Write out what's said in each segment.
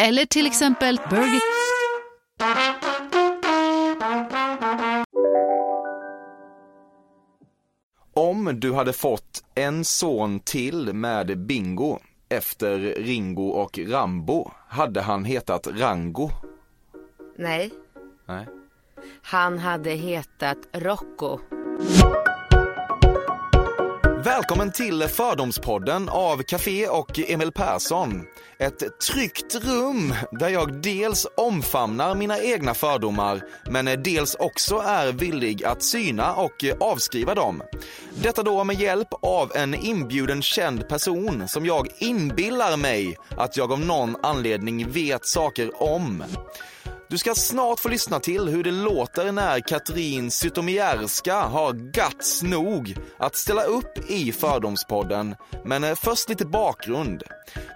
eller till exempel Burger... Om du hade fått en son till med Bingo efter Ringo och Rambo, hade han hetat Rango? Nej, Nej. han hade hetat Rocco. Välkommen till Fördomspodden av Café och Emil Persson. Ett tryggt rum där jag dels omfamnar mina egna fördomar men dels också är villig att syna och avskriva dem. Detta då med hjälp av en inbjuden känd person som jag inbillar mig att jag av någon anledning vet saker om. Du ska snart få lyssna till hur det låter när Katrin Zytomierska har guts nog att ställa upp i Fördomspodden. Men eh, först lite bakgrund.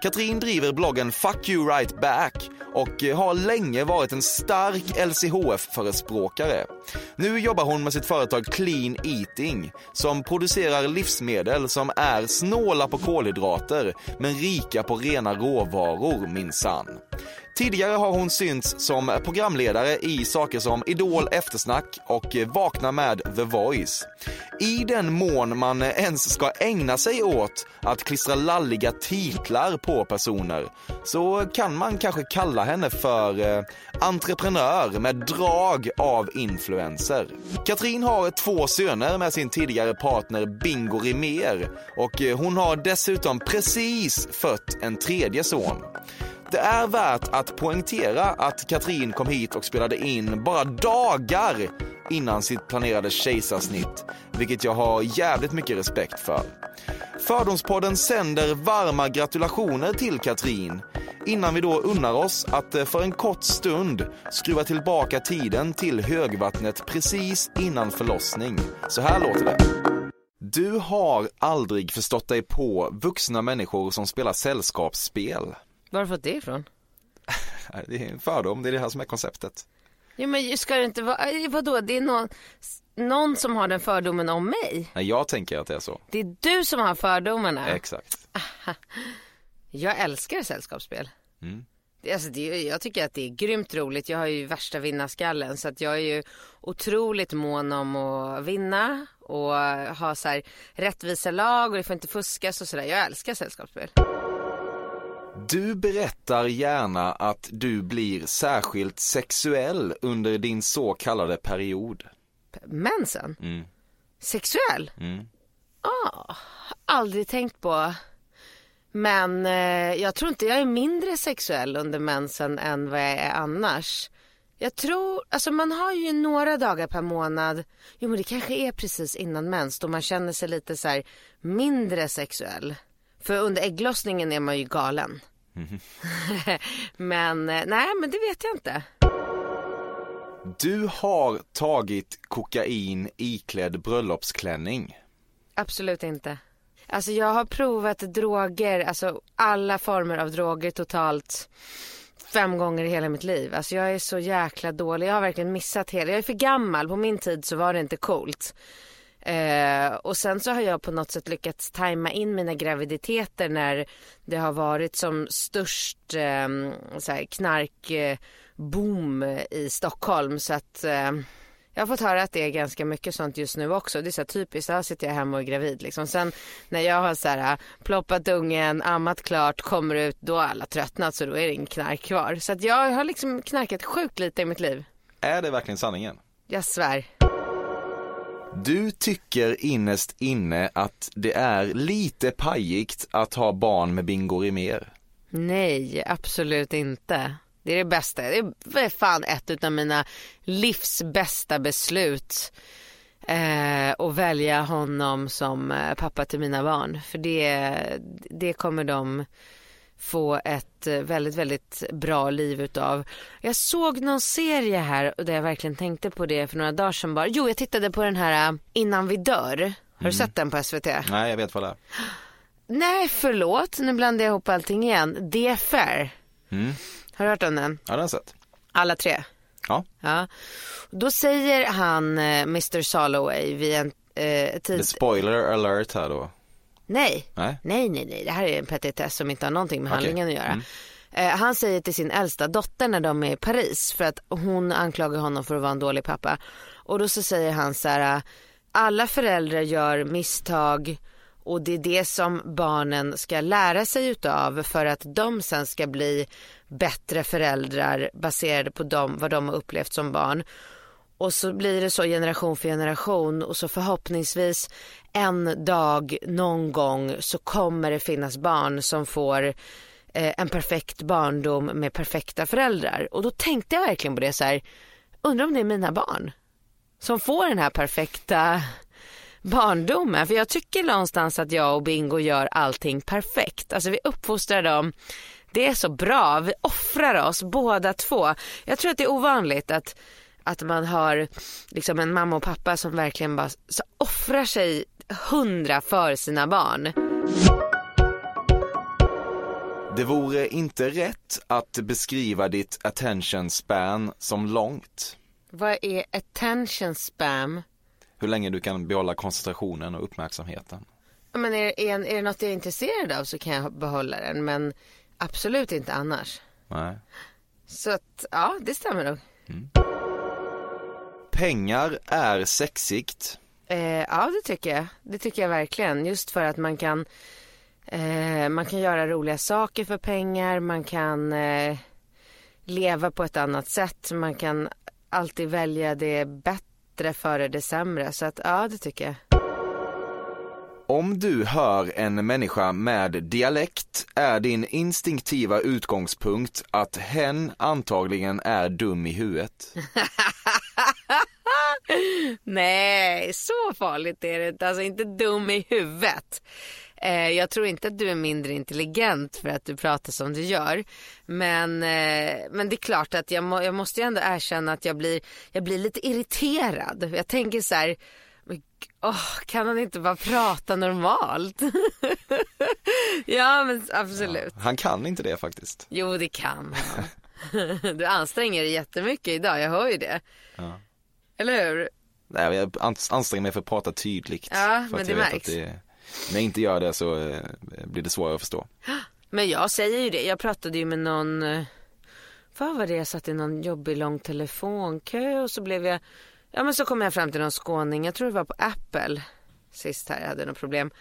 Katrin driver bloggen Fuck You Right Back och eh, har länge varit en stark LCHF-förespråkare. Nu jobbar hon med sitt företag Clean Eating som producerar livsmedel som är snåla på kolhydrater men rika på rena råvaror minsann. Tidigare har hon synts som programledare i saker som Idol Eftersnack och Vakna med The Voice. I den mån man ens ska ägna sig åt att klistra lalliga titlar på personer så kan man kanske kalla henne för eh, entreprenör med drag av influencer. Katrin har två söner med sin tidigare partner Bingo Rimér och hon har dessutom precis fött en tredje son. Det är värt att poängtera att Katrin kom hit och spelade in bara dagar innan sitt planerade kejsarsnitt, vilket jag har jävligt mycket respekt för. Fördomspodden sänder varma gratulationer till Katrin innan vi då unnar oss att eh, för en kort stund skruva tillbaka tiden till högvattnet precis innan förlossning. Så här låter det. Du har aldrig förstått dig på vuxna människor som spelar sällskapsspel. Var har du fått det ifrån? Det är en fördom, det är det här som är konceptet. Ja men ska det inte vara, eh, vadå det är någon, någon som har den fördomen om mig? Nej, jag tänker att det är så. Det är du som har fördomarna? Exakt. Jag älskar sällskapsspel. Mm. Alltså det, jag tycker att det är grymt roligt. Jag har ju värsta vinnarskallen så att jag är ju otroligt mån om att vinna och ha så här rättvisa lag och det får inte fuskas och sådär. Jag älskar sällskapsspel. Du berättar gärna att du blir särskilt sexuell under din så kallade period. Mensen? Mm. Sexuell? Mm. Ah, aldrig tänkt på. Men eh, jag tror inte jag är mindre sexuell under mensen än vad jag är annars. Jag tror, alltså man har ju några dagar per månad, jo men det kanske är precis innan mens då man känner sig lite så här mindre sexuell. För under ägglossningen är man ju galen. men eh, nej men det vet jag inte. Du har tagit kokain iklädd bröllopsklänning. Absolut inte. Alltså jag har provat droger, alltså alla former av droger totalt fem gånger i hela mitt liv. Alltså jag är så jäkla dålig. Jag har verkligen missat hela. Jag är för gammal. På min tid så var det inte coolt. Eh, och sen så har jag på något sätt lyckats tajma in mina graviditeter när det har varit som störst eh, så här knark eh, boom i Stockholm. Så att eh, jag har fått höra att det är ganska mycket sånt just nu också. Det är så här typiskt, här sitter jag hemma och är gravid liksom. Sen när jag har så här ploppat ungen, ammat klart, kommer ut, då har alla tröttnat så då är det ingen knark kvar. Så att jag har liksom knarkat sjukt lite i mitt liv. Är det verkligen sanningen? Jag svär. Du tycker innerst inne att det är lite pajigt att ha barn med Bingo Rimér. Nej, absolut inte. Det är det bästa. Det är fan ett av mina livs bästa beslut. Eh, att välja honom som eh, pappa till mina barn. För det, det kommer de få ett eh, väldigt, väldigt bra liv utav. Jag såg någon serie här där jag verkligen tänkte på det för några dagar sedan bara. Jo, jag tittade på den här äh, Innan vi dör. Har du sett den på SVT? Nej, jag vet vad det är. Nej, förlåt. Nu blandar jag ihop allting igen. Det fair. Mm. Har du hört om den? Ja, den har jag sett. Alla tre? Ja, Ja. Då säger han, eh, Mr Soloway, vid en eh, tid... spoiler alert här då. Nej. Nej. nej, nej, nej. Det här är en petitess som inte har någonting med Okej. handlingen att göra. Mm. Eh, han säger till sin äldsta dotter när de är i Paris för att hon anklagar honom för att vara en dålig pappa. Och då så säger han så här, alla föräldrar gör misstag och det är det som barnen ska lära sig utav för att de sen ska bli bättre föräldrar baserade på dem, vad de har upplevt som barn. Och så blir det så generation för generation och så förhoppningsvis en dag någon gång så kommer det finnas barn som får eh, en perfekt barndom med perfekta föräldrar. Och då tänkte jag verkligen på det så här, undrar om det är mina barn som får den här perfekta barndomen. För jag tycker någonstans att jag och Bingo gör allting perfekt. Alltså vi uppfostrar dem, det är så bra, vi offrar oss båda två. Jag tror att det är ovanligt att, att man har liksom en mamma och pappa som verkligen bara så offrar sig hundra för sina barn. Det vore inte rätt att beskriva ditt attention span som långt. Vad är attention spam? Hur länge du kan behålla koncentrationen och uppmärksamheten. Ja, Men är, är, är det något jag är intresserad av så kan jag behålla den men absolut inte annars. Nej. Så att ja, det stämmer nog. Pengar är sexigt. Eh, ja, det tycker jag. Det tycker jag verkligen. Just för att man kan, eh, man kan göra roliga saker för pengar. Man kan eh, leva på ett annat sätt. Man kan alltid välja det bättre före det sämre. Så att ja, det tycker jag. Om du hör en människa med dialekt är din instinktiva utgångspunkt att hen antagligen är dum i huvudet. Nej, så farligt är det inte. Alltså inte dum i huvudet. Eh, jag tror inte att du är mindre intelligent för att du pratar som du gör. Men, eh, men det är klart att jag, må, jag måste ju ändå erkänna att jag blir, jag blir lite irriterad. Jag tänker så här, åh, kan han inte bara prata normalt? ja men absolut. Han kan inte det faktiskt. Jo det kan han. Du anstränger dig jättemycket idag, jag hör ju det. Ja. Eller hur? Nej, jag ans- anstränger mig för att prata tydligt. Ja, för men det märks. Att det, när jag inte gör det så eh, blir det svårare att förstå. Men jag säger ju det, jag pratade ju med någon, eh, vad var det jag satt i någon jobbig lång telefonkö och så blev jag, ja men så kom jag fram till någon skåning, jag tror det var på Apple sist här, jag hade något problem.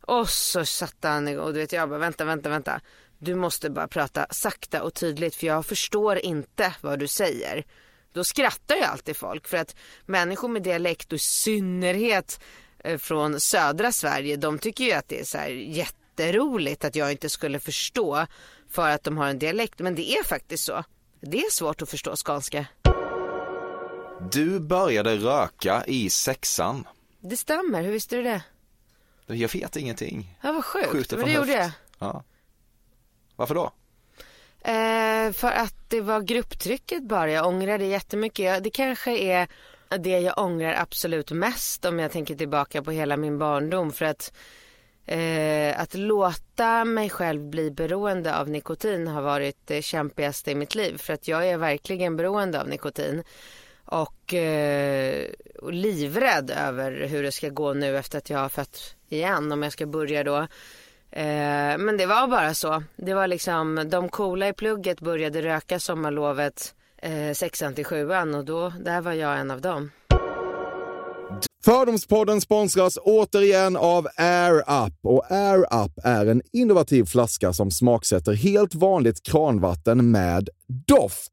Och så satt han och du vet jag bara vänta, vänta, vänta. Du måste bara prata sakta och tydligt för jag förstår inte vad du säger. Då skrattar ju alltid folk för att människor med dialekt och i synnerhet eh, från södra Sverige, de tycker ju att det är så här jätteroligt att jag inte skulle förstå för att de har en dialekt. Men det är faktiskt så. Det är svårt att förstå skånska. Du började röka i sexan. Det stämmer, hur visste du det? Jag vet ingenting. Ja, vad sjukt. Men det gjorde jag. Ja. Varför då? Eh, för att det var grupptrycket bara. Jag ångrar det jättemycket. Jag, det kanske är det jag ångrar absolut mest om jag tänker tillbaka på hela min barndom. För att, eh, att låta mig själv bli beroende av nikotin har varit det kämpigaste i mitt liv. För att jag är verkligen beroende av nikotin. Och, eh, och livrädd över hur det ska gå nu efter att jag har fött igen. Om jag ska börja då. Eh, men det var bara så. Det var liksom, de coola i plugget började röka sommarlovet eh, sexan till sjuan och då, där var jag en av dem. Fördomspodden sponsras återigen av Air Up. Och Air Up är en innovativ flaska som smaksätter helt vanligt kranvatten med doft.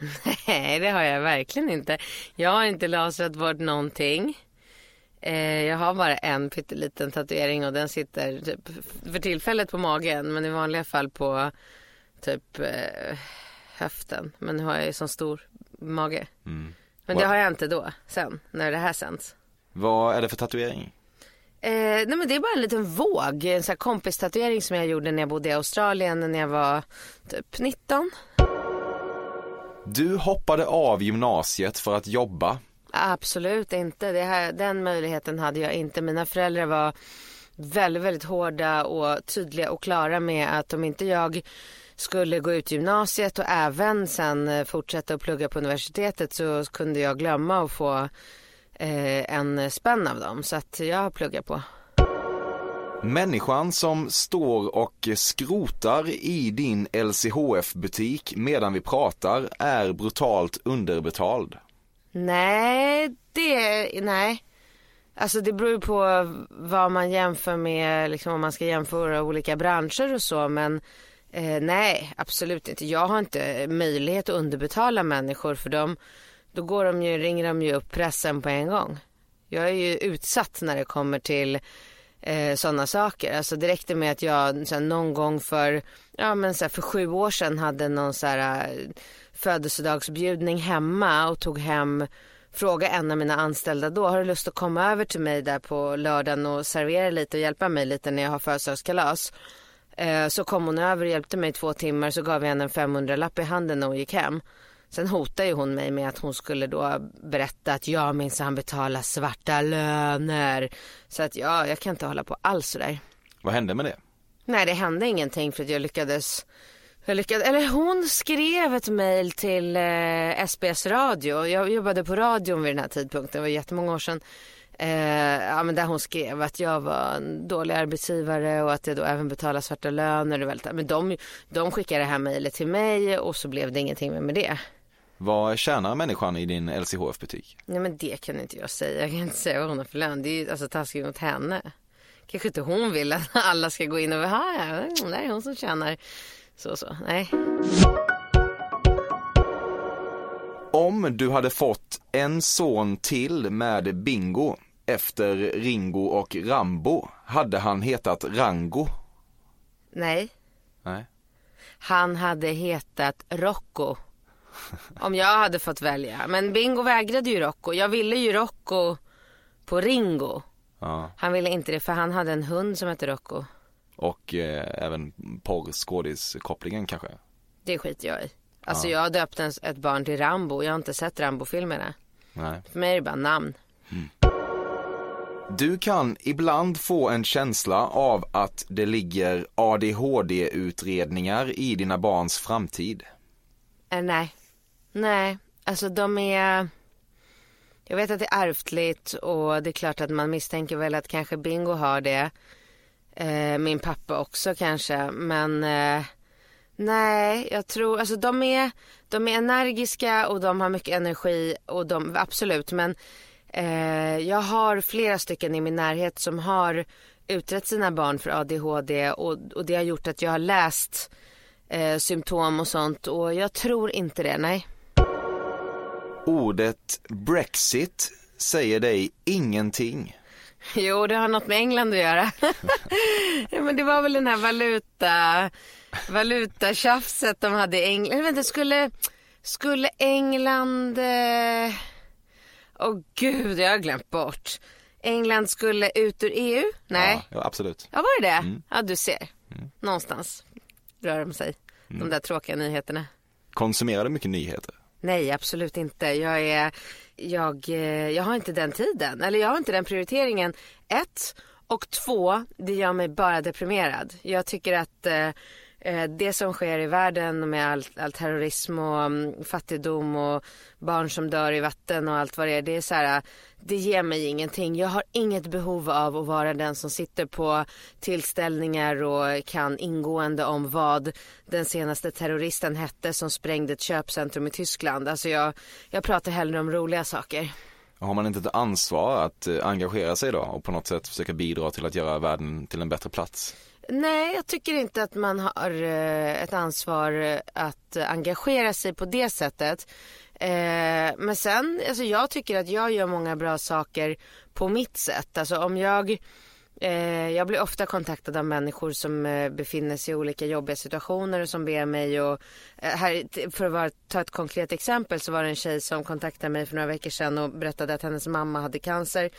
Nej, det har jag verkligen inte. Jag har inte lasrat bort någonting. Eh, jag har bara en pytteliten tatuering och den sitter typ, för tillfället på magen men i vanliga fall på typ eh, höften. Men nu har jag ju sån stor mage. Mm. Men det har jag inte då, sen, när det här sänds. Vad är det för tatuering? Eh, nej men det är bara en liten våg, en sån här kompistatuering som jag gjorde när jag bodde i Australien när jag var typ 19. Du hoppade av gymnasiet för att jobba. Absolut inte. Det här, den möjligheten hade jag inte. Mina föräldrar var väldigt, väldigt hårda och tydliga och klara med att om inte jag skulle gå ut gymnasiet och även sen eh, fortsätta att plugga på universitetet så kunde jag glömma att få eh, en spänn av dem. Så att jag pluggar på. Människan som står och skrotar i din LCHF-butik medan vi pratar är brutalt underbetald. Nej, det, nej. Alltså det beror på vad man jämför med, liksom om man ska jämföra olika branscher och så men eh, nej absolut inte. Jag har inte möjlighet att underbetala människor för dem. Då går de ju, ringer de ju upp pressen på en gång. Jag är ju utsatt när det kommer till eh, sådana saker. Alltså det räckte med att jag så här, någon gång för, ja men så här, för sju år sedan hade någon så här eh, födelsedagsbjudning hemma och tog hem Fråga en av mina anställda då, har du lust att komma över till mig där på lördagen och servera lite och hjälpa mig lite när jag har födelsedagskalas? Eh, så kom hon över och hjälpte mig två timmar så gav jag henne en 500-lapp i handen när hon gick hem. Sen hotade ju hon mig med att hon skulle då berätta att jag minsann betalar svarta löner. Så att ja, jag kan inte hålla på alls sådär. Vad hände med det? Nej, det hände ingenting för att jag lyckades jag lyckades, eller hon skrev ett mejl till eh, SBS radio. Jag jobbade på radion vid den här tidpunkten, det var jättemånga år sedan. Eh, ja, men där hon skrev att jag var en dålig arbetsgivare och att jag då även betalar svarta löner. Och väldigt, men de, de skickade det här mejlet till mig och så blev det ingenting med det. Vad tjänar människan i din LCHF-butik? Nej men det kan inte jag säga. Jag kan inte säga vad hon har för lön. Det är ju alltså taskigt mot henne. Kanske inte hon vill att alla ska gå in och, ja, det är hon som tjänar så så. Nej. Om du hade fått en son till med Bingo efter Ringo och Rambo, hade han hetat Rango? Nej. Nej. Han hade hetat Rocco. Om jag hade fått välja. Men Bingo vägrade ju Rocco. Jag ville ju Rocco på Ringo. Ja. Han ville inte det för han hade en hund som hette Rocco. Och eh, även porrskådiskopplingen kanske? Det skiter jag i. Alltså jag har döpt en, ett barn till Rambo. Jag har inte sett Rambo-filmerna. Nej. För mig är det bara namn. Du kan ibland få en känsla av att det ligger ADHD-utredningar i dina barns framtid. Eh, nej. Nej. Alltså de är... Jag vet att det är ärftligt och det är klart att man misstänker väl att kanske Bingo har det. Eh, min pappa också kanske. Men eh, nej, jag tror, alltså de är, de är energiska och de har mycket energi och de, absolut. Men eh, jag har flera stycken i min närhet som har utrett sina barn för ADHD och, och det har gjort att jag har läst eh, symptom och sånt och jag tror inte det, nej. Ordet Brexit säger dig ingenting. Jo, det har något med England att göra. ja, men det var väl den här valuta, valutatjafset de hade i England. Inte, skulle, skulle England... Åh eh... oh, gud, jag har glömt bort. England skulle ut ur EU? Nej. Ja absolut. Ja, var det det? Mm. Ja, du ser. Mm. Någonstans rör de sig. Mm. De där tråkiga nyheterna. Konsumerar du mycket nyheter? Nej, absolut inte. Jag är jag, eh, jag har inte den tiden. Eller jag har inte den prioriteringen. Ett. Och två, det gör mig bara deprimerad. Jag tycker att eh, Eh, det som sker i världen med all, all terrorism och um, fattigdom och barn som dör i vatten och allt vad det är. Det är så här, äh, det ger mig ingenting. Jag har inget behov av att vara den som sitter på tillställningar och kan ingående om vad den senaste terroristen hette som sprängde ett köpcentrum i Tyskland. Alltså jag, jag pratar hellre om roliga saker. Har man inte ett ansvar att äh, engagera sig då och på något sätt försöka bidra till att göra världen till en bättre plats? Nej, jag tycker inte att man har eh, ett ansvar eh, att engagera sig på det sättet. Eh, men sen, alltså jag tycker att jag gör många bra saker på mitt sätt. Alltså om jag jag blir ofta kontaktad av människor som befinner sig i olika jobbiga situationer och som ber mig och här, för att ta ett konkret exempel så var det en tjej som kontaktade mig för några veckor sedan och berättade att hennes mamma hade cancer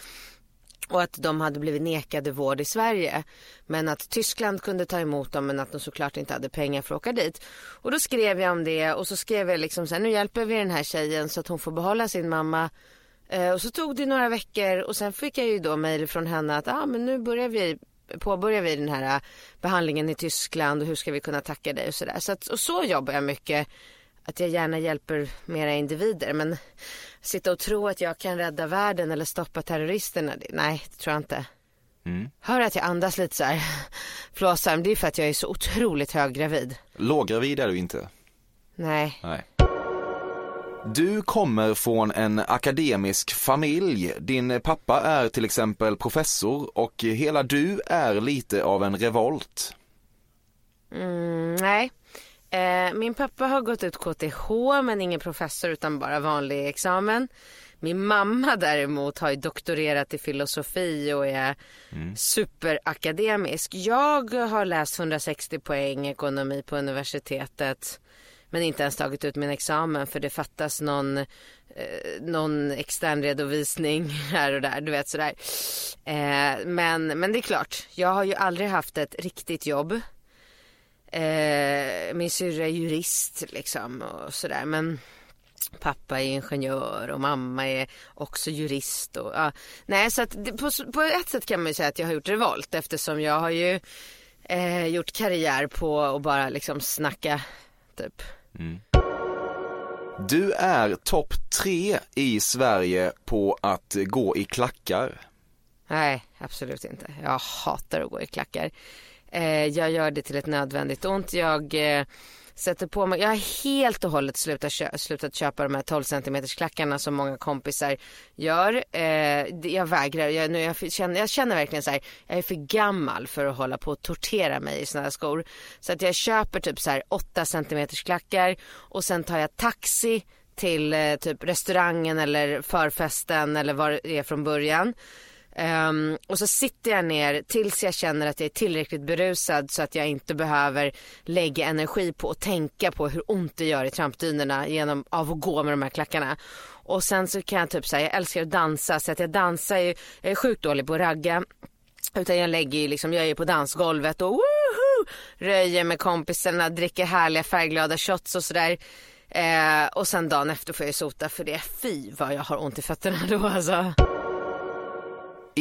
och att de hade blivit nekade vård i Sverige. Men att Tyskland kunde ta emot dem men att de såklart inte hade pengar för att åka dit. Och då skrev jag om det och så skrev jag liksom så här, nu hjälper vi den här tjejen så att hon får behålla sin mamma. Eh, och så tog det några veckor och sen fick jag ju då mejl från henne att ah, men nu börjar vi påbörjar vi den här eh, behandlingen i Tyskland och hur ska vi kunna tacka dig och sådär. Så att, och så jobbar jag mycket. Att jag gärna hjälper mera individer men sitta och tro att jag kan rädda världen eller stoppa terroristerna. Nej, det tror jag inte. Mm. Hör att jag andas lite så här flåsarm. Det är för att jag är så otroligt höggravid. Låggravid är du inte? Nej. Nej. Du kommer från en akademisk familj. Din pappa är till exempel professor och hela du är lite av en revolt. Mm, nej. Eh, min pappa har gått ut KTH men ingen professor utan bara vanlig examen. Min mamma däremot har ju doktorerat i filosofi och är mm. superakademisk. Jag har läst 160 poäng ekonomi på universitetet men inte ens tagit ut min examen för det fattas någon, eh, någon extern redovisning här och där. Du vet sådär. Eh, men, men det är klart, jag har ju aldrig haft ett riktigt jobb. Eh, min syrra är jurist liksom och sådär. Men pappa är ingenjör och mamma är också jurist. Och, ja. Nej, så att på, på ett sätt kan man ju säga att jag har gjort revolt eftersom jag har ju eh, gjort karriär på att bara liksom snacka typ. Mm. Du är topp tre i Sverige på att gå i klackar. Nej, absolut inte. Jag hatar att gå i klackar. Eh, jag gör det till ett nödvändigt ont. Jag eh, sätter på mig, jag har helt och hållet slutat, kö slutat köpa de här 12 cm klackarna som många kompisar gör. Eh, jag vägrar, jag, nu, jag, känner, jag känner verkligen så här, jag är för gammal för att hålla på och tortera mig i såna här skor. Så att jag köper typ så här 8 cm klackar och sen tar jag taxi till eh, typ restaurangen eller förfesten eller vad det är från början. Um, och så sitter jag ner tills jag känner att jag är tillräckligt berusad så att jag inte behöver lägga energi på att tänka på hur ont det gör i trampdynorna genom av att gå med de här klackarna. Och sen så kan jag typ säga, jag älskar att dansa så att jag dansar ju, jag är sjukt dålig på att ragga. Utan jag lägger ju liksom, jag är på dansgolvet och woho! Röjer med kompisarna, dricker härliga färgglada shots och sådär. Eh, och sen dagen efter får jag sota för det. Fy vad jag har ont i fötterna då alltså.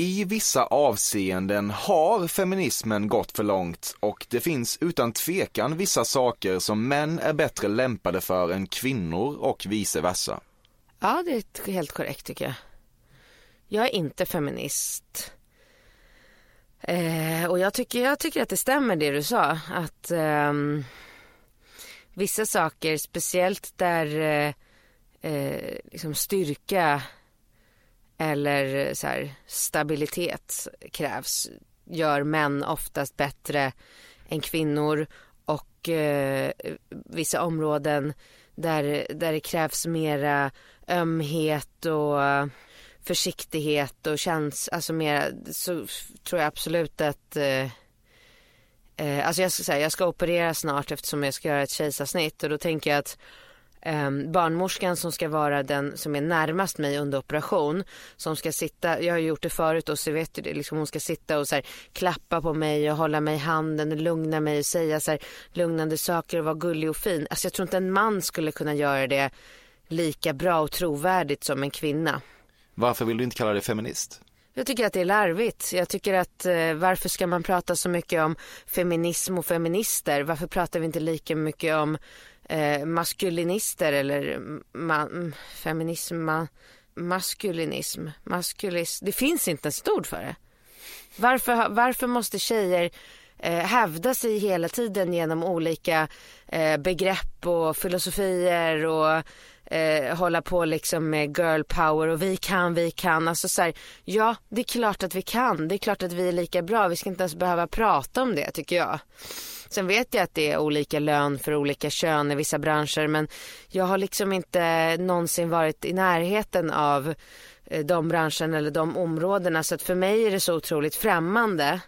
I vissa avseenden har feminismen gått för långt och det finns utan tvekan vissa saker som män är bättre lämpade för än kvinnor och vice versa. Ja, det är helt korrekt tycker jag. Jag är inte feminist. Eh, och jag tycker, jag tycker att det stämmer det du sa. Att eh, vissa saker, speciellt där eh, eh liksom styrka eller så här, stabilitet krävs. Gör män oftast bättre än kvinnor. Och eh, vissa områden där, där det krävs mera ömhet och försiktighet och känns, alltså mer, så tror jag absolut att eh, eh, alltså jag ska säga, jag ska operera snart eftersom jag ska göra ett kejsarsnitt. Och då tänker jag att um, barnmorskan som ska vara den som är närmast mig under operation. Som ska sitta, jag har gjort det förut och så vet du det, liksom hon ska sitta och så här, klappa på mig och hålla mig i handen och lugna mig och säga så här, lugnande saker och vara gullig och fin. Alltså jag tror inte en man skulle kunna göra det lika bra och trovärdigt som en kvinna. Varför vill du inte kalla dig feminist? Jag tycker att det är larvigt. Jag tycker att eh, varför ska man prata så mycket om feminism och feminister? Varför pratar vi inte lika mycket om eh, maskulinister eller ma mm, feminism, ma maskulinism, maskulis. Det finns inte ens ett ord för det. Varför, varför måste tjejer eh, hävda sig hela tiden genom olika eh, begrepp och filosofier och eh, hålla på liksom med girl power och vi kan, vi kan. Alltså så här, ja det är klart att vi kan, det är klart att vi är lika bra, vi ska inte ens behöva prata om det tycker jag. Sen vet jag att det är olika lön för olika kön i vissa branscher men jag har liksom inte någonsin varit i närheten av eh, de branscherna eller de områdena så att för mig är det så otroligt främmande.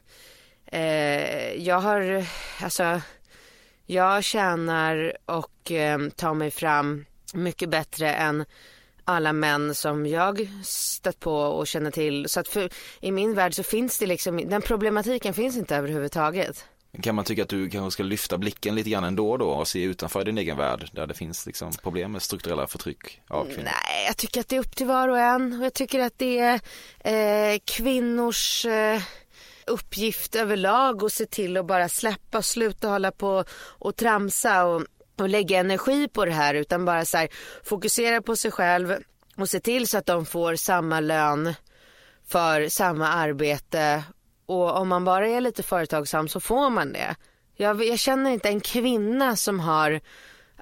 Eh, jag har, alltså, jag tjänar och eh, tar mig fram mycket bättre än alla män som jag stött på och känner till. Så att för, i min värld så finns det liksom, den problematiken finns inte överhuvudtaget. Kan man tycka att du kanske ska lyfta blicken lite grann ändå då och se utanför din egen värld där det finns liksom problem med strukturella förtryck av kvinnor? Nej, jag tycker att det är upp till var och en och jag tycker att det är eh, kvinnors eh, uppgift överlag att se till att bara släppa och sluta hålla på och tramsa och, och lägga energi på det här utan bara så här, fokusera på sig själv och se till så att de får samma lön för samma arbete och om man bara är lite företagsam så får man det. Jag, jag känner inte en kvinna som har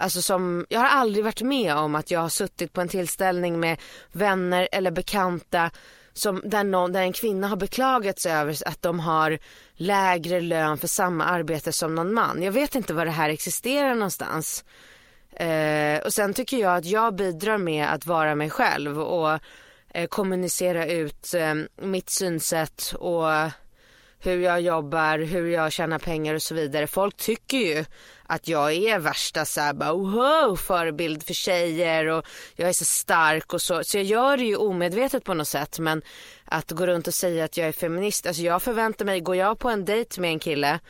Alltså som, jag har aldrig varit med om att jag har suttit på en tillställning med vänner eller bekanta som, där, någon, där en kvinna har beklagat sig över att de har lägre lön för samma arbete som någon man. Jag vet inte var det här existerar någonstans. Eh, och sen tycker jag att jag bidrar med att vara mig själv och eh, kommunicera ut eh, mitt synsätt och hur jag jobbar, hur jag tjänar pengar och så vidare. Folk tycker ju att jag är värsta så här, bara, wow, förebild för tjejer och jag är så stark och så. Så jag gör det ju omedvetet på något sätt. Men att gå runt och säga att jag är feminist, alltså jag förväntar mig, går jag på en dejt med en kille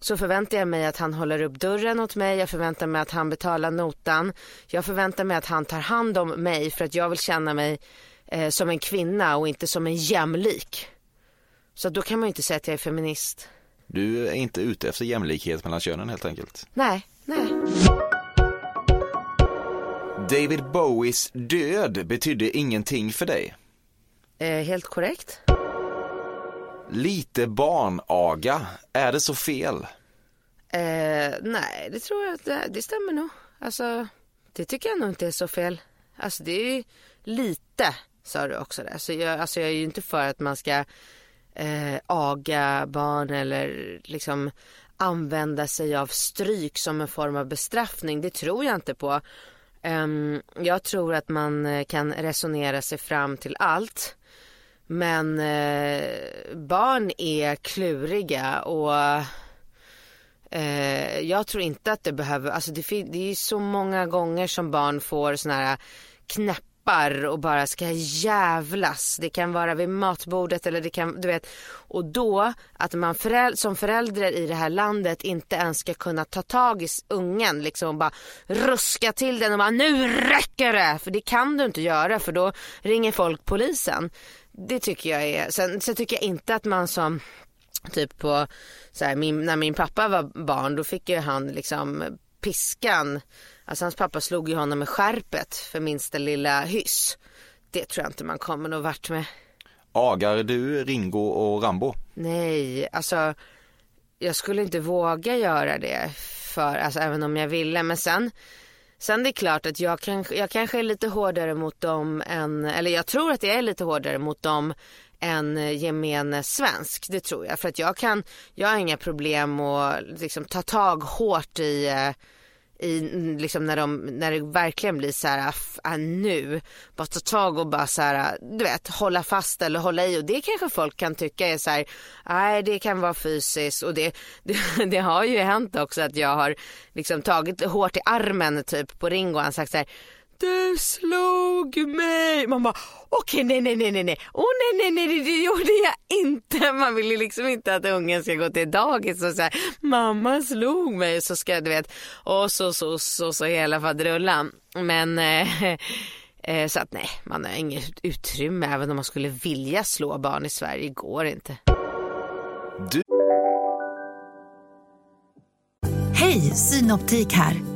så förväntar jag mig att han håller upp dörren åt mig, jag förväntar mig att han betalar notan. Jag förväntar mig att han tar hand om mig för att jag vill känna mig eh, som en kvinna och inte som en jämlik. Så då kan man ju inte säga att jag är feminist. Du är inte ute efter jämlikhet mellan könen helt enkelt? Nej, nej. David Bowies död betydde ingenting för dig? Eh, helt korrekt. Lite barnaga, är det så fel? Eh, nej, det tror jag att det stämmer nog. Alltså, det tycker jag nog inte är så fel. Alltså det är ju lite, sa du också där. Så jag, alltså jag är ju inte för att man ska eh, aga barn eller liksom använda sig av stryk som en form av bestraffning. Det tror jag inte på. Um, jag tror att man eh, kan resonera sig fram till allt. Men eh, barn är kluriga och eh, jag tror inte att det behöver, alltså det, det är så många gånger som barn får såna här knäpp appar och bara ska jävlas. Det kan vara vid matbordet eller det kan, du vet. Och då att man föräld, som förälder i det här landet inte ens ska kunna ta tag i ungen liksom och bara ruska till den och bara nu räcker det. För det kan du inte göra för då ringer folk polisen. Det tycker jag är, sen, sen tycker jag inte att man som typ på så här, min, när min pappa var barn då fick ju han liksom piskan Alltså hans pappa slog ju honom med skärpet för minsta lilla hyss. Det tror jag inte man kommer någon vart med. Agar du Ringo och Rambo? Nej, alltså jag skulle inte våga göra det för, alltså även om jag ville. Men sen, sen det är klart att jag, kan, jag kanske är lite hårdare mot dem än, eller jag tror att jag är lite hårdare mot dem än gemene svensk. Det tror jag. För att jag kan, jag har inga problem att liksom ta tag hårt i eh, i, liksom när, de, när det verkligen blir så här, ah, ah, nu, bara ta tag och bara så här, du vet, hålla fast eller hålla i. Och det kanske folk kan tycka är så här, nej det kan vara fysiskt. Och det, det, det, har ju hänt också att jag har liksom tagit hårt i armen typ på Ringo. Och han sagt så här, du slog mig. Man bara okej okay, nej nej nej nej Åh oh, nej nej nej det gjorde jag inte. Man vill ju liksom inte att ungen ska gå till dagis och säga mamma slog mig så ska du vet och så så så så hela faderullan. Men eh, Eh, så att nej, man har inget utrymme även om man skulle vilja slå barn i Sverige, går inte. Du Hej, Synoptik här.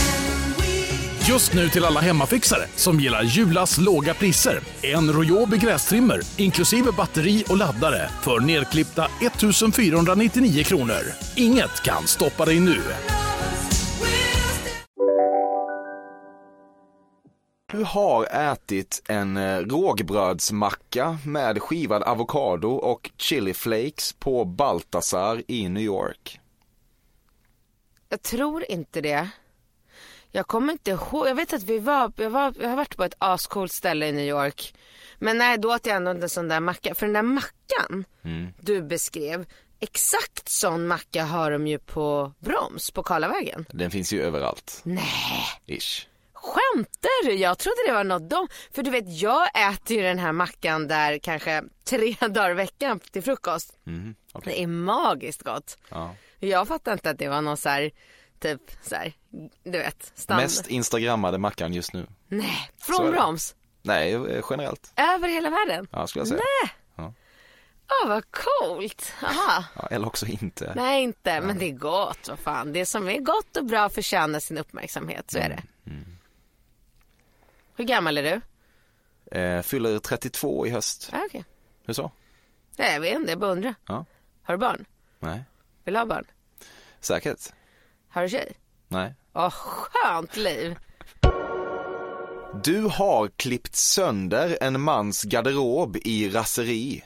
Just nu till alla hemmafixare som gillar Julas låga priser. En Royobi grästrimmer inklusive batteri och laddare för nedklippta 1 499 kronor. Inget kan stoppa dig nu. Du har ätit en eh, rågbrödsmacka med skivad avokado och chili flakes på Baltasar i New York. Jag tror inte det. Jag kommer inte ihåg, jag vet att vi var, jag, var, jag har varit på ett ascoolt ställe i New York. Men nej, då åt jag ändå inte en sån där macka. För den där mackan du beskrev, exakt sån macka har de ju på Broms på Karlavägen. Den finns ju överallt. Nej, Ish. skämtar du? Jag trodde det var något de, för du vet jag äter ju den här mackan där kanske tre dagar i veckan till frukost. Mhm, okej. Det är magiskt gott. Ja. Jag fattar inte att det var någon så här, typ så här, du vet, stand. Mest instagrammade mackan just nu. Nej, från. Broms. Nej, eh, generellt. Över hela världen. Ja, skulle jag säga. Åh vad coolt. Aha. Ja, eller också inte. Nej inte, men det är gott. Vad fan. Det som är gott och bra förtjänar sin uppmärksamhet. Så är det. Mm, Hur gammal är du? Eh, fyller 32 i höst. Ah, Okej. Hur så? Nej, jag vet inte, jag bara undrar. Ja. Har du barn? Nej. Vill du ha barn? Säkert? Har du tjej? Nej. Åh, skönt liv. Du har klippt sönder en mans garderob i raseri.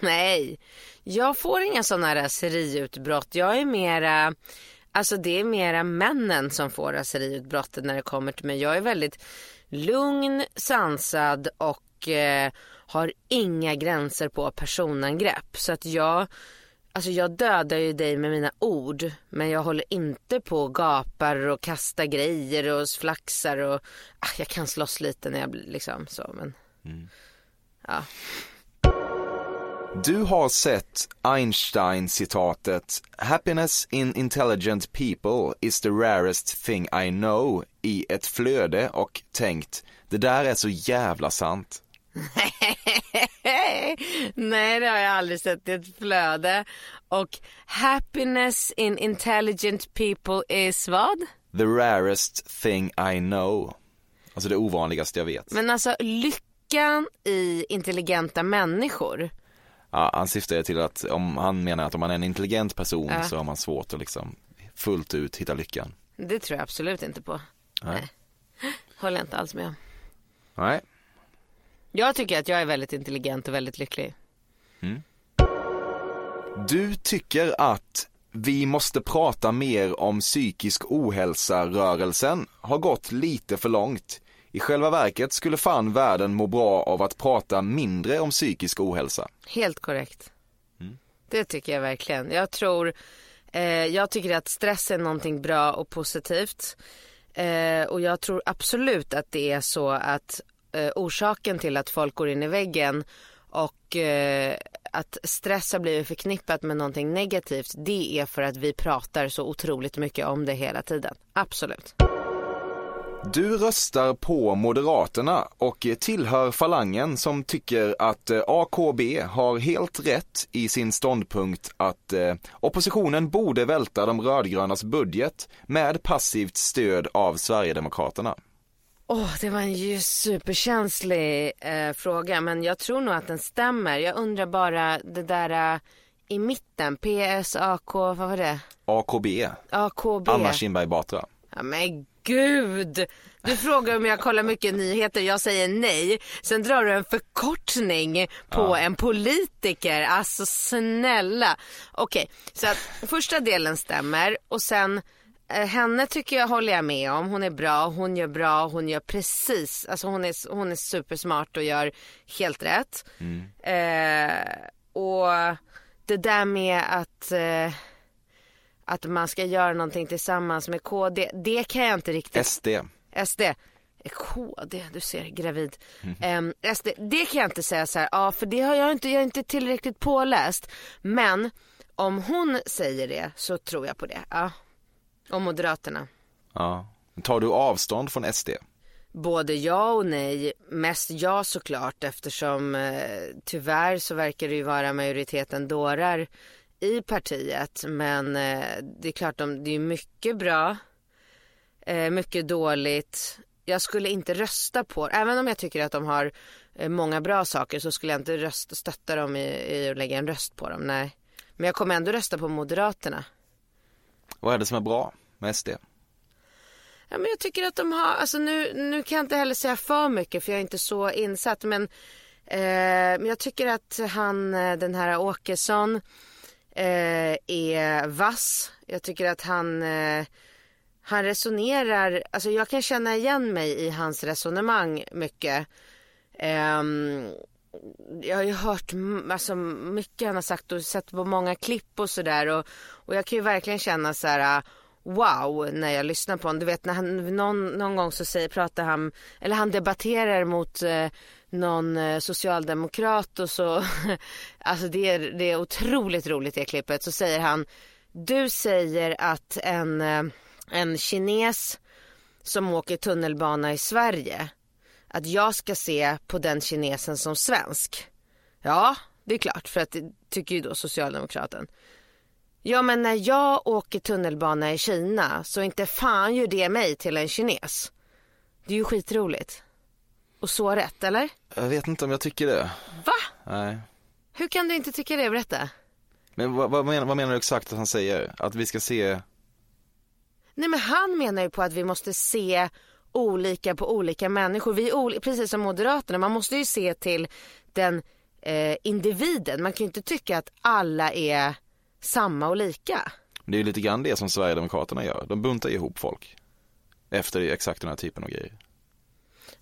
Nej, jag får inga sådana raseriutbrott. Jag är mera, alltså det är mera männen som får raseriutbrottet när det kommer till mig. Jag är väldigt lugn, sansad och eh, har inga gränser på personangrepp. Så att jag, alltså jag dödar ju dig med mina ord. Men jag håller inte på och gapar och kastar grejer och flaxar och ah, jag kan slåss lite när jag blir liksom så men. Ja. Du har sett Einstein-citatet “Happiness in intelligent people is the rarest thing I know” i ett flöde och tänkt “det där är så jävla sant”. Nej, det har jag aldrig sett i ett flöde. Och happiness in intelligent people is vad? “The rarest thing I know”. Alltså det ovanligaste jag vet. Men alltså lyckan i intelligenta människor. Ja, han syftar till att om han menar att om man är en intelligent person Ja. så har man svårt att liksom fullt ut hitta lyckan. Det tror jag absolut inte på. Nej. Håller jag inte alls med om. Nej. Jag tycker att jag är väldigt intelligent och väldigt lycklig. Du tycker att vi måste prata mer om psykisk ohälsa-rörelsen har gått lite för långt. I själva verket skulle fan världen må bra av att prata mindre om psykisk ohälsa. Helt korrekt. Det tycker jag verkligen. Jag tror, eh, jag tycker att stress är någonting bra och positivt. Eh, och jag tror absolut att det är så att eh, orsaken till att folk går in i väggen och eh, att stress har blivit förknippat med någonting negativt. Det är för att vi pratar så otroligt mycket om det hela tiden. Absolut. Du röstar på Moderaterna och tillhör falangen som tycker att eh, AKB har helt rätt i sin ståndpunkt att eh, oppositionen borde välta de rödgrönas budget med passivt stöd av Sverigedemokraterna. Åh, det var en ju superkänslig eh, fråga men jag tror nog att den stämmer. Jag undrar bara det där eh, i mitten, PSAK, vad var det? AKB, AKB. Anna Kinberg Batra. Ja, men gud! Du frågar om jag kollar mycket nyheter, jag säger nej. Sen drar du en förkortning på en politiker. Alltså snälla. Okej, så att första delen stämmer och sen henne tycker jag håller jag med om. Hon är bra, hon gör bra, hon gör precis, alltså hon är, hon är supersmart och gör helt rätt. Eh, och det där med att, eh, att man ska göra någonting tillsammans med KD, det kan jag inte riktigt. SD. SD. KD, du ser, gravid. Ehm, SD, det kan jag inte säga så här, ja för det har jag inte, jag är inte tillräckligt påläst. Men om hon säger det så tror jag på det, ja. Och Moderaterna. Ja. Tar du avstånd från SD? Både ja och nej. Mest ja såklart eftersom eh, tyvärr så verkar det ju vara majoriteten dårar i partiet. Men eh, det är klart, de, det är mycket bra, eh, mycket dåligt. Jag skulle inte rösta på, även om jag tycker att de har eh, många bra saker så skulle jag inte rösta, stötta dem i, i att lägga en röst på dem, nej. Men jag kommer ändå rösta på Moderaterna. Vad är det som är bra med SD? Ja, men jag tycker att de har, alltså nu, nu kan jag inte heller säga för mycket för jag är inte så insatt men, eh, men jag tycker att han, eh, den här Åkesson eh, är vass. Jag tycker att han, eh, han resonerar, alltså jag kan känna igen mig i hans resonemang mycket. Ehm, jag har ju hört alltså, mycket han har sagt och sett på många klipp och sådär och, och jag kan ju verkligen känna så här äh, wow när jag lyssnar på honom. Du vet när han någon, någon gång så säger, pratar han, eller han debatterar mot eh, någon äh, socialdemokrat och så, alltså det är, det är otroligt roligt det klippet. Så säger han, du säger att en, en kines som åker tunnelbana i Sverige, att jag ska se på den kinesen som svensk. Ja, det är klart, för att det tycker ju då socialdemokraten. Ja men när jag åker tunnelbana i Kina så inte fan gör det mig till en kines. Det är ju skitroligt. Och så rätt eller? Jag vet inte om jag tycker det. Va? Nej. Hur kan du inte tycka det? Berätta. Men vad, vad, menar, vad menar du exakt att han säger? Att vi ska se, Nej men han menar ju på att vi måste se olika på olika människor. Vi är precis som Moderaterna, man måste ju se till den eh, individen. Man kan ju inte tycka att alla är samma och lika. det är ju lite grann det som Sverigedemokraterna gör. De buntar ihop folk. Efter exakt den här typen av grejer.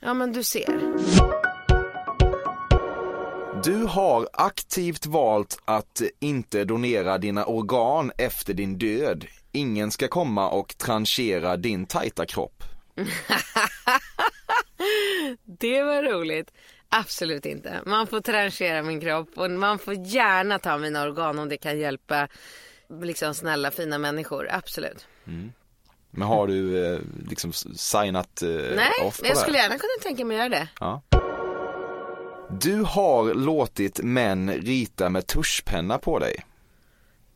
Ja men du ser. Du har aktivt valt att inte donera dina organ efter din död. Ingen ska komma och tranchera din tajta kropp. Det var roligt. Absolut inte. Man får tranchera min kropp och man får gärna ta mina organ om det kan hjälpa liksom snälla fina människor. Absolut. Men har du eh, liksom signat eh, Nej, off på jag det? skulle gärna kunna tänka mig att göra det. Ja. Du har låtit män rita med tuschpenna på dig.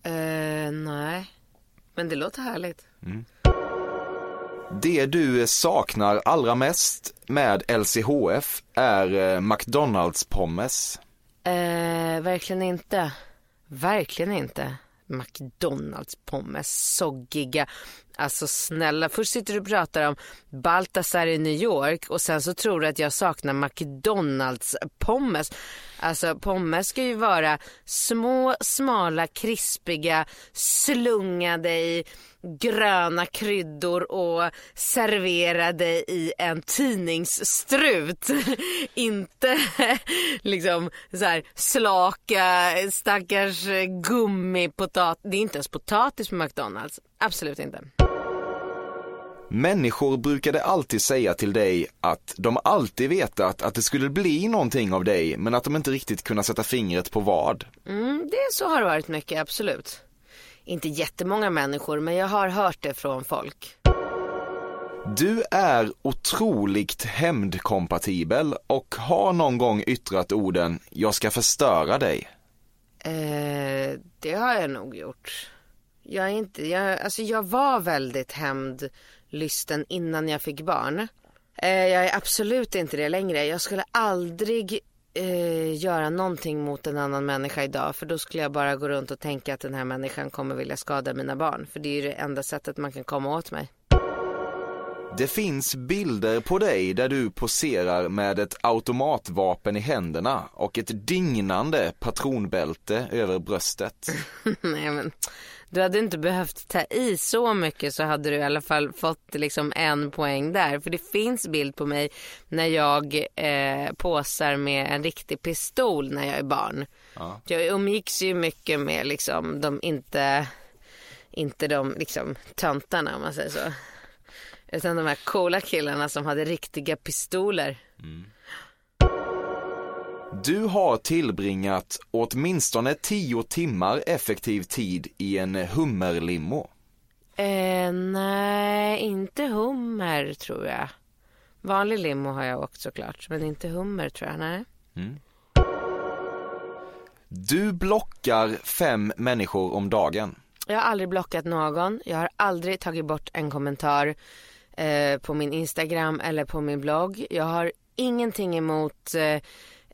Eh, nej, men det låter härligt. Det du saknar allra mest med LCHF är eh, McDonalds pommes. Eh, verkligen inte. Verkligen inte. McDonalds pommes, soggiga. Alltså snälla, först sitter du och pratar om Baltasar i New York och sen så tror du att jag saknar McDonalds pommes. Alltså pommes ska ju vara små, smala, krispiga, slungade i gröna kryddor och serverade i en tidningsstrut. Inte liksom så här slaka stackars gummipotatis. Det är inte ens potatis med McDonalds. Absolut inte. Människor brukade alltid säga till dig att de alltid vetat att det skulle bli någonting av dig men att de inte riktigt kunde sätta fingret på vad. Mm, det så har det varit mycket, absolut. Inte jättemånga människor, men jag har hört det från folk. Du är otroligt hämndkompatibel och har någon gång yttrat orden “jag ska förstöra dig”. Eh, det har jag nog gjort. Jag är inte, jag, alltså jag var väldigt hämndlysten innan jag fick barn. Eh, jag är absolut inte det längre. Jag skulle aldrig eh, göra någonting mot en annan människa idag. För då skulle jag bara gå runt och tänka att den här människan kommer vilja skada mina barn. För det är ju det enda sättet man kan komma åt mig. Det finns bilder på dig där du poserar med ett automatvapen i händerna och ett dignande patronbälte över bröstet. Nej men, Du hade inte behövt ta i så mycket så hade du i alla fall fått liksom en poäng där. För det finns bild på mig när jag eh, påsar med en riktig pistol när jag är barn. Ja. Jag umgicks ju mycket med liksom de inte, inte de liksom töntarna om man säger så. Utan de här coola killarna som hade riktiga pistoler. Du har tillbringat åtminstone tio timmar effektiv tid i en hummerlimo. Eh, nej, inte hummer tror jag. Vanlig limo har jag åkt såklart, men inte hummer tror jag. Nej. Du blockar fem människor om dagen. Jag har aldrig blockat någon. Jag har aldrig tagit bort en kommentar eh, på min Instagram eller på min blogg. Jag har ingenting emot eh,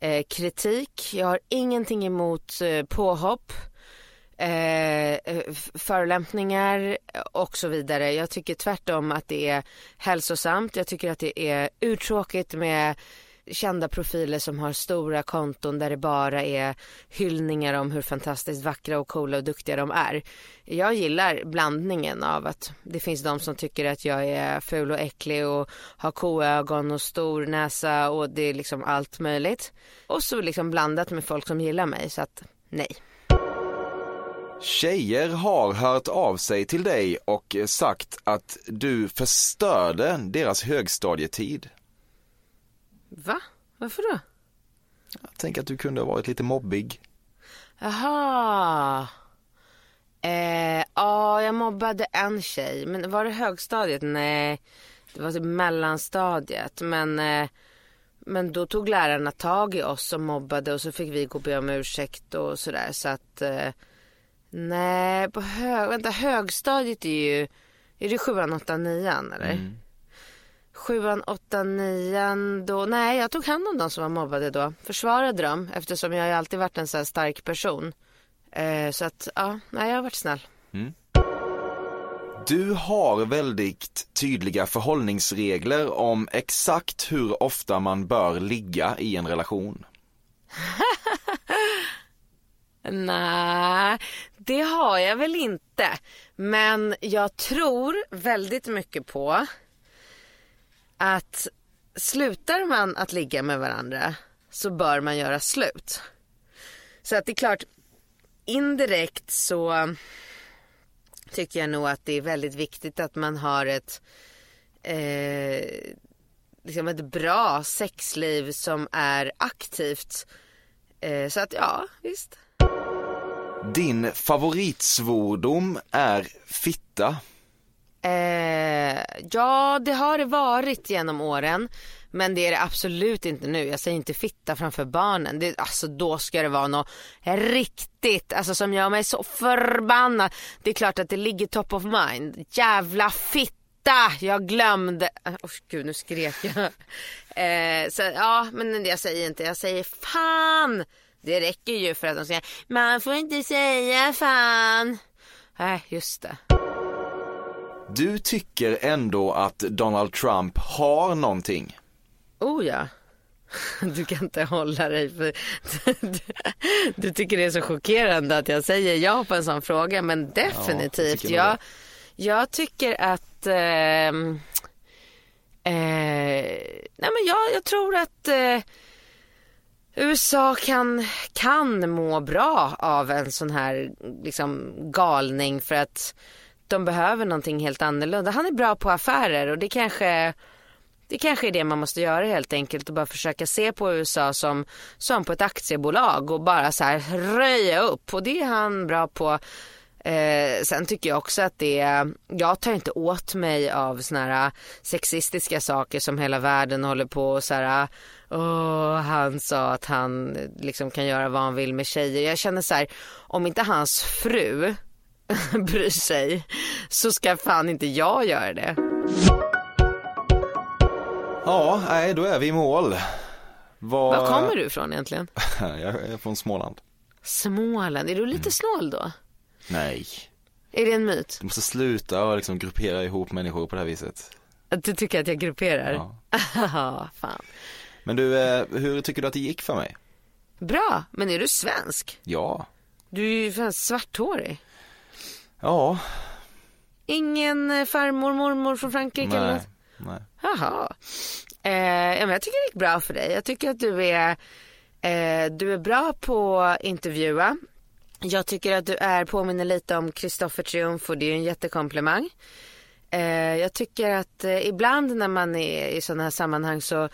eh, kritik. Jag har ingenting emot eh, påhopp. Eh, eh förolämpningar och så vidare. Jag tycker tvärtom att det är hälsosamt. Jag tycker att det är uttråkigt med kända profiler som har stora konton där det bara är hyllningar om hur fantastiskt vackra och coola och duktiga de är. Jag gillar blandningen av att det finns de som tycker att jag är ful och äcklig och har koögon och stor näsa och det är liksom allt möjligt. Och så liksom blandat med folk som gillar mig så att nej. Tjejer har hört av sig till dig och sagt att du förstörde deras högstadietid. Va? Varför då? Jag tänker att du kunde ha varit lite mobbig. Jaha. Eh, ja, jag mobbade en tjej. Men var det högstadiet? Nej, det var typ mellanstadiet. Men, eh, men då tog lärarna tag i oss som mobbade och så fick vi gå och be om ursäkt och sådär. Så att, eh, nej, på hög, vänta, högstadiet är ju, är det sjuan, åttan, nian eller? Sjuan, åttan, nian, då, nej jag tog hand om de som var mobbade då. Försvarade dem eftersom jag alltid varit en så stark person. Eh, så att, ja, nej jag har varit snäll. Du har väldigt tydliga förhållningsregler om exakt hur ofta man bör ligga i en relation. Nej, det har jag väl inte. Men jag tror väldigt mycket på att slutar man att ligga med varandra så bör man göra slut. Så att det är klart, indirekt så tycker jag nog att det är väldigt viktigt att man har ett eh, liksom ett bra sexliv som är aktivt. Eh, så att ja, visst. Din favoritsvordom är fitta. Eh, ja, det har det varit genom åren. Men det är det absolut inte nu. Jag säger inte fitta framför barnen. Det, alltså då ska det vara något riktigt, alltså som gör mig så förbannad. Det är klart att det ligger top of mind. Jävla fitta! Jag glömde. Oh, gud, nu skrek jag. Eh, så ja, men jag säger inte. Jag säger fan. Det räcker ju för att de säger man får inte säga fan. Nej, just det. Du tycker ändå att Donald Trump har någonting. Oh ja. Du kan inte hålla dig för du, tycker det är så chockerande att jag säger ja på en sån fråga men definitivt. tycker nog jag, jag tycker att ehm, eh, nej men jag, jag tror att eh, USA kan, kan må bra av en sån här liksom, galning för att de behöver någonting helt annorlunda. Han är bra på affärer och det kanske det kanske är det man måste göra helt enkelt och bara försöka se på USA som, som på ett aktiebolag och bara så här röja upp och det är han bra på. Eh, sen tycker jag också att det är, jag tar inte åt mig av såna här sexistiska saker som hela världen håller på och så här, oh, han sa att han liksom kan göra vad han vill med tjejer. Jag känner så här, om inte hans fru bryr sig så ska fan inte jag göra det. Ja, nej, då är vi i mål. Vad... Var kommer du ifrån egentligen? Jag är från Småland. Småland, är du lite snål då? Nej, Är det en myt? du måste sluta och liksom gruppera ihop människor på det här viset. Att du tycker att jag grupperar? Ja. Ja. fan. Men du, eh, hur tycker du att det gick för mig? Bra, men är du svensk? Ja, Du är ju fan svarthårig. Ja, Ingen eh, farmor, mormor från Frankrike eller nej. något? nej. Jaha. Eh, ja, men jag tycker det gick bra för dig. Jag tycker att du är, eh, du är bra på att intervjua. Jag tycker att du är, påminner lite om Kristoffer Triumf och det är ju en jättekomplimang. Eh, jag tycker att eh, ibland när man är i sådana här sammanhang så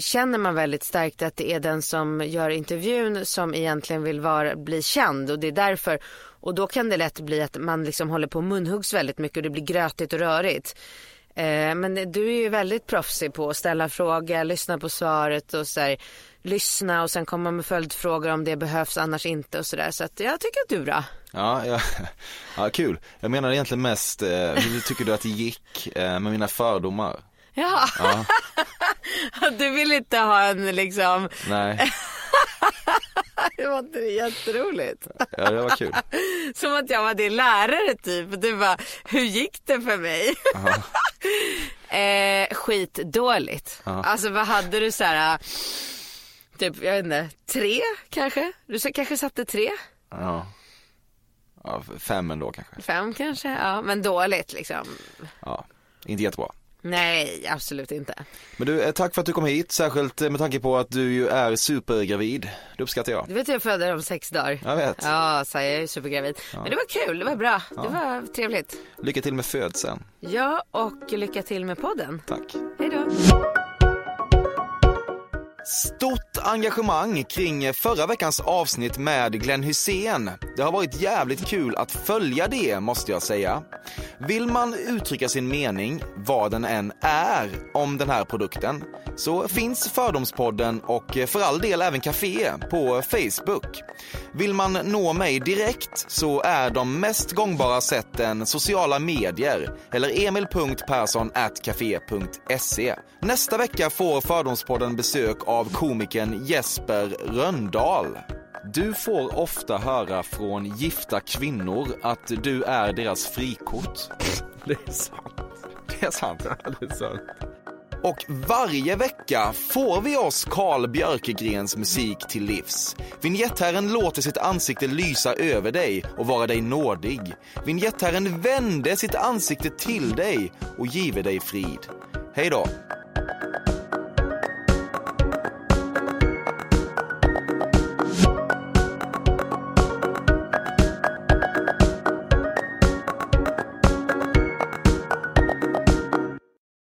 känner man väldigt starkt att det är den som gör intervjun som egentligen vill vara, bli känd och det är därför och då kan det lätt bli att man liksom håller på och munhuggs väldigt mycket och det blir grötigt och rörigt. Eh, men du är ju väldigt proffsig på att ställa frågor, lyssna på svaret och så här, lyssna och sen komma med följdfrågor om det behövs annars inte och sådär. Så att jag tycker att du är bra. Ja, ja, ja, kul. Jag menar egentligen mest, eh, hur tycker du att det gick eh, med mina fördomar? Ja, Ja, du vill inte ha en liksom, nej, det var inte jätteroligt? ja, det var kul. Som att jag var din lärare typ. Du bara, hur gick det för mig? eh, skitdåligt. Alltså vad hade du så här, typ jag vet inte, tre kanske? Du kanske satte tre? Ja. ja, fem ändå kanske. Fem kanske? Ja, men dåligt liksom. Ja, inte jättebra. Nej, absolut inte. Men du, eh, tack för att du kom hit, särskilt eh, med tanke på att du ju är supergravid. Det uppskattar jag. Du vet jag föder om sex dagar. Jag vet. Ja, så jag är supergravid. Men det var kul, det var bra. Det var trevligt. Lycka till med födseln. Ja, och lycka till med podden. Tack. Hej då. Stort engagemang kring förra veckans avsnitt med Glenn Hussein. Det har varit jävligt kul att följa det, måste jag säga. Vill man uttrycka sin mening, vad den än är, om den här produkten, så finns Fördomspodden och eh, för all del även Café på Facebook. Vill man nå mig direkt så är de mest gångbara sätten sociala medier eller emil.perssonatcafe.se. Nästa vecka får Fördomspodden besök av komikern Jesper Röndahl. Du får ofta höra från gifta kvinnor att du är deras frikort. Det är sant. Det är sant. Det är sant. Och varje vecka får vi oss Carl Björkegrens musik till livs. Vinjettherren låter sitt ansikte lysa över dig och vara dig nådig. Vinjettherren vände sitt ansikte till dig och give dig frid. Hej då.